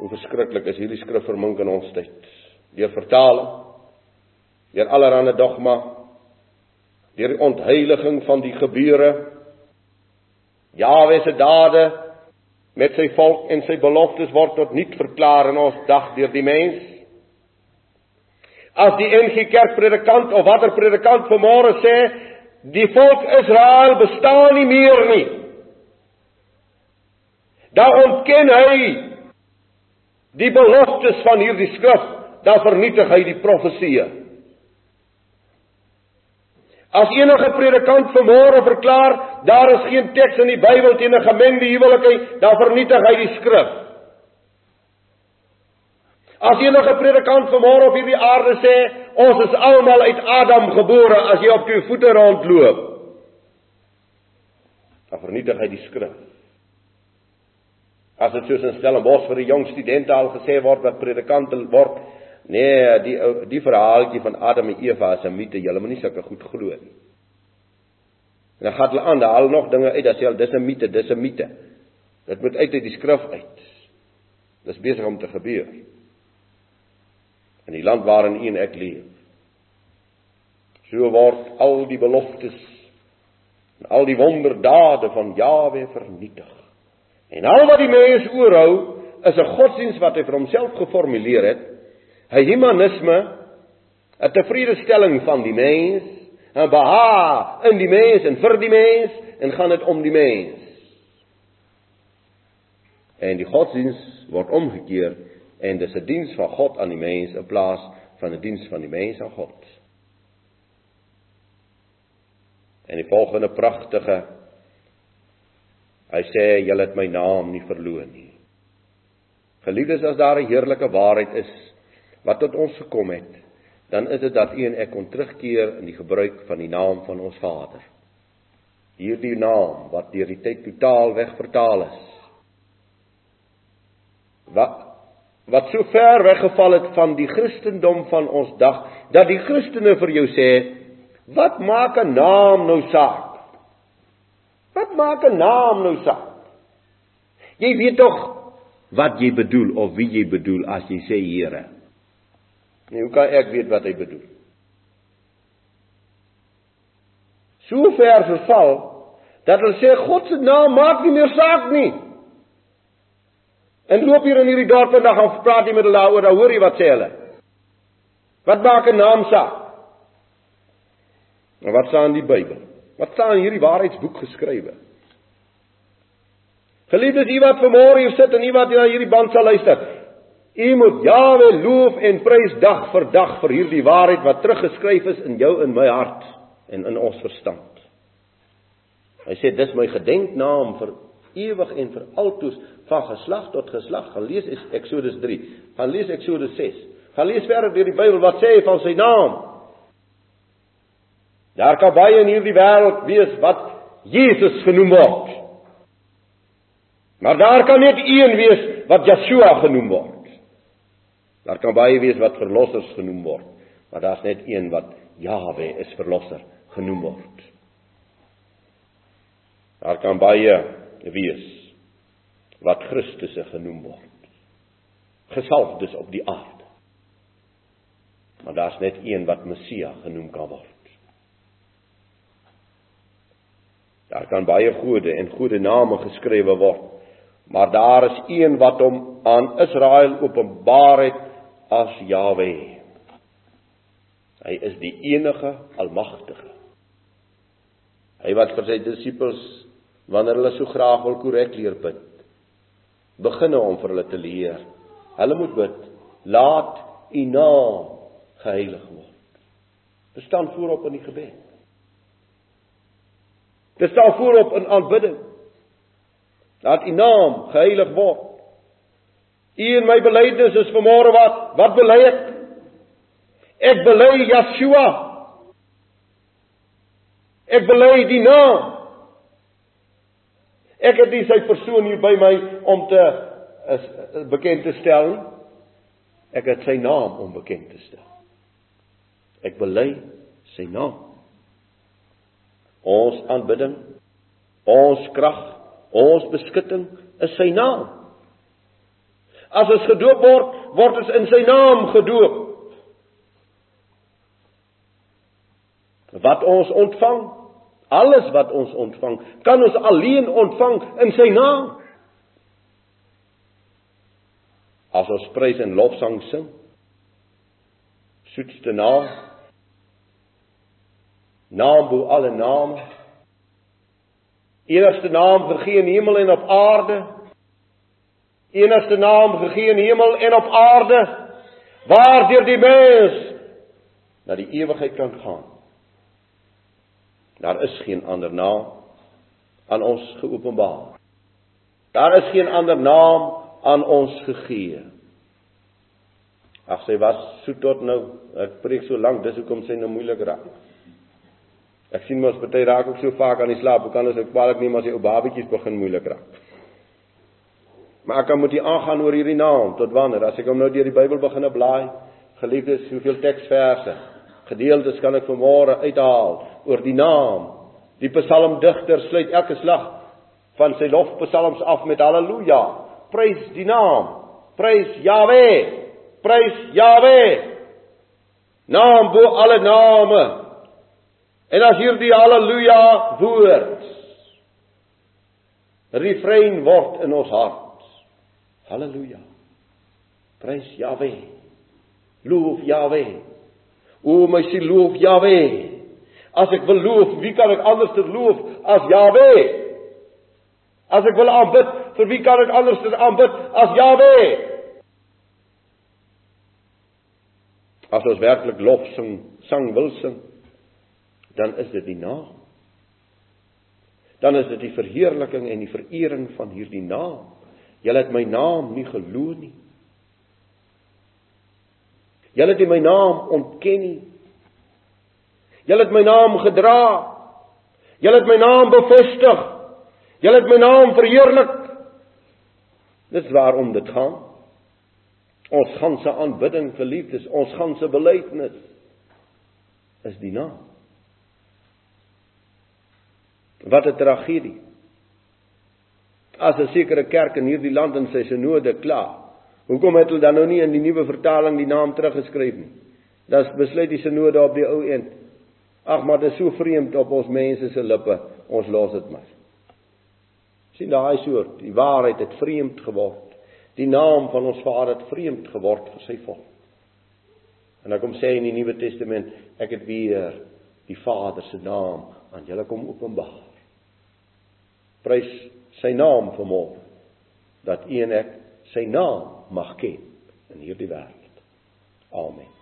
Hoe verskriklik is hierdie skrif vermink in ons tyd. Deur vertaling, deur allerlei dogma, deur die ontheiliging van die gebeure, Jahwe se dade met sy volk en sy beloftes word tot niet verklaar in ons dag deur die mens. As die NG Kerk predikant of watter predikant vanmôre sê die volk Israel bestaan nie meer nie. Dan ontken hy die beloftes van hierdie skrif, dan vernietig hy die profeseë. As enige predikant vanmôre verklaar daar is geen teks in die Bybel teen 'n gemengde huwelik nie, dan vernietig hy die skrif. As enige predikant vanmôre op hierdie aarde sê ons is almal uit Adam gebore as jy op jou voete rondloop, dan vernietig hy die skrif. As dit soos in Stellenbosch vir die jong studente al gesê word wat predikante word, nee, die die verhaaltjie van Adam en Eva is 'n mite, julle moenie sulke goed glo nie. En dan gaan hulle aan, hulle nog dinge uit, dan sê hulle dis 'n mite, dis 'n mite. Dit moet uit uit die skrif uit. Dis besig om te gebeur in die land waarin u en ek leef. So word al die beloftes en al die wonderdade van Jawe vernietig. En al wat die mens oorhou, is 'n godsdiens wat hy vir homself geformuleer het. 'n Humanisme, 'n tevredestelling van die mens, 'n beha in die mens en vir die mens en gaan dit om die mens. En die godsdiens word omgekeer en dis 'n diens van God aan die mens in plaas van 'n diens van die mens aan God. En die volgende pragtige Hy sê julle het my naam nie verloon nie. Geliefdes, as daar 'n heerlike waarheid is wat tot ons gekom het, dan is dit dat u en ek kon terugkeer in die gebruik van die naam van ons Vader. Hierdie naam wat deur die tyd totaal wegvertaal is. Wat wat so ver weggeval het van die Christendom van ons dag dat die Christene vir jou sê wat maak 'n naam nou saak? Wat maak 'n naam nou saak? Jy weet tog wat jy bedoel of wie jy bedoel as jy sê Here. Nee, hoe kan ek weet wat hy bedoel? So ver verval dat hulle sê God se naam maak nie meer saak nie. En loop hier in hierdie dorp en dan gaan praat jy met hulle daaroor, dan hoor jy wat sê hulle. Wat maak 'n naam saak? En wat staan in die Bybel? Wat staan in hierdie waarheidsboek geskrywe? Geliefdes, u wat vanmôre hier sit en u wat na hierdie band sal luister, u moet Jawe loof en prys dag vir dag vir hierdie waarheid wat teruggeskryf is in jou en my hart en in ons verstand. Hy sê dis my gedenknaam vir ewig en vir altoos van geslag tot geslag. Gaan lees Eksodus 3. Gaan lees Eksodus 6. Gaan lees verder deur die Bybel wat sê van sy naam. Daar kan baie in hierdie wêreld wees wat Jesus genoem word. Maar daar kan net een wees wat Yeshua genoem word. Daar kan baie wees wat verlossers genoem word, maar daar's net een wat Jahwe is verlosser genoem word. Daar kan baie wees wat Christus genoem word. Gesalfdes op die aarde. Maar daar's net een wat Messia genoem kan word. Daar kan baie gode en goeie name geskrywe word, maar daar is een wat hom aan Israel openbaar het as Jahwe. Hy is die enige almagtige. Hy wat vir sy disippels wanneer hulle so graag wil korrek leer bid. Beginne om vir hulle te leer. Hulle moet bid: "Laat U naam geheilig word." Dit staan voorop in die gebed. Dit staan voorop in aanbidding. Laat U naam geheilig word. U en my belydenis is vanmôre wat? Wat bely ek? Ek bely Yeshua. Ek bely die naam Ek het nie sy persoon hier by my om te is bekend te stel nie. Ek het sy naam om bekend te stel. Ek bely sy naam. Ons aanbidding, ons krag, ons beskutting is sy naam. As ons gedoop word, word ons in sy naam gedoop. Wat ons ontvang, alles wat ons ontvang, kan ons alleen ontvang in sy naam. As ons prys en lofsang sing, soetste naam, naam bo alle name, enigste naam gegee in hemel en op aarde, enigste naam gegee in hemel en op aarde waardeur die mens na die ewigheid kan gaan. Daar is geen ander naam aan ons geopenbaar. Daar is geen ander naam aan ons gegee. Ag sy was so tot nou, ek preek so lank, dis hoekom sy nou moeilik raak. Ek sien mos baie raak ook so vaak aan die slaap, hoe kan ons ook kwaliek neem as die ou babetjies begin moeilik raak? Maar ek moet hier aangaan oor hierdie naam tot wanneer? As ek hom nou deur die Bybel begine blaai, geliefdes, hoeveel teksverse, gedeeltes kan ek vanmôre uithaal oor die naam. Die psalmdigter sluit elke slag van sy lofpsalms af met haleluja. Prys die naam. Prys Jahwe. Prys Jahwe. Naam bo alle name. En as hierdie haleluja woord refrein word in ons hart Halleluja. Prys Jahwe. Loof Jahwe. O my siel loof Jahwe. As ek wil loof, wie kan ek anders te loof as Jahwe? As ek wil aanbid, vir wie kan ek anders te aanbid as Jahwe? As ons werklik lof sing, sang wil sing, dan is dit die naam. Dan is dit die verheerliking en die verering van hierdie naam. Julle het my naam nie glo nie. Julle het my naam ontken nie. Julle het my naam gedra. Julle het my naam bevestig. Julle het my naam verheerlik. Dis waarom dit gaan. Ons ganse aanbidding geliefdes, ons ganse belydenis is die naam. Wat 'n tragedie as 'n sekere kerk in hierdie land in sy synode kla. Hoekom het hulle dan nou nie in die nuwe vertaling die naam teruggeskryf nie? Das besluit die synode op die ou een. Ag maar dit is so vreemd op ons mense se lippe. Ons los dit maar. sien daai soort, die waarheid het vreemd geword. Die naam van ons Vader het vreemd geword vir sy volk. En ek kom sê in die Nuwe Testament, ek het weer die Vader se naam aan julle kom openbaar. Prys sy naam vermoor dat u en ek sy naam mag ken in hierdie wêreld. Amen.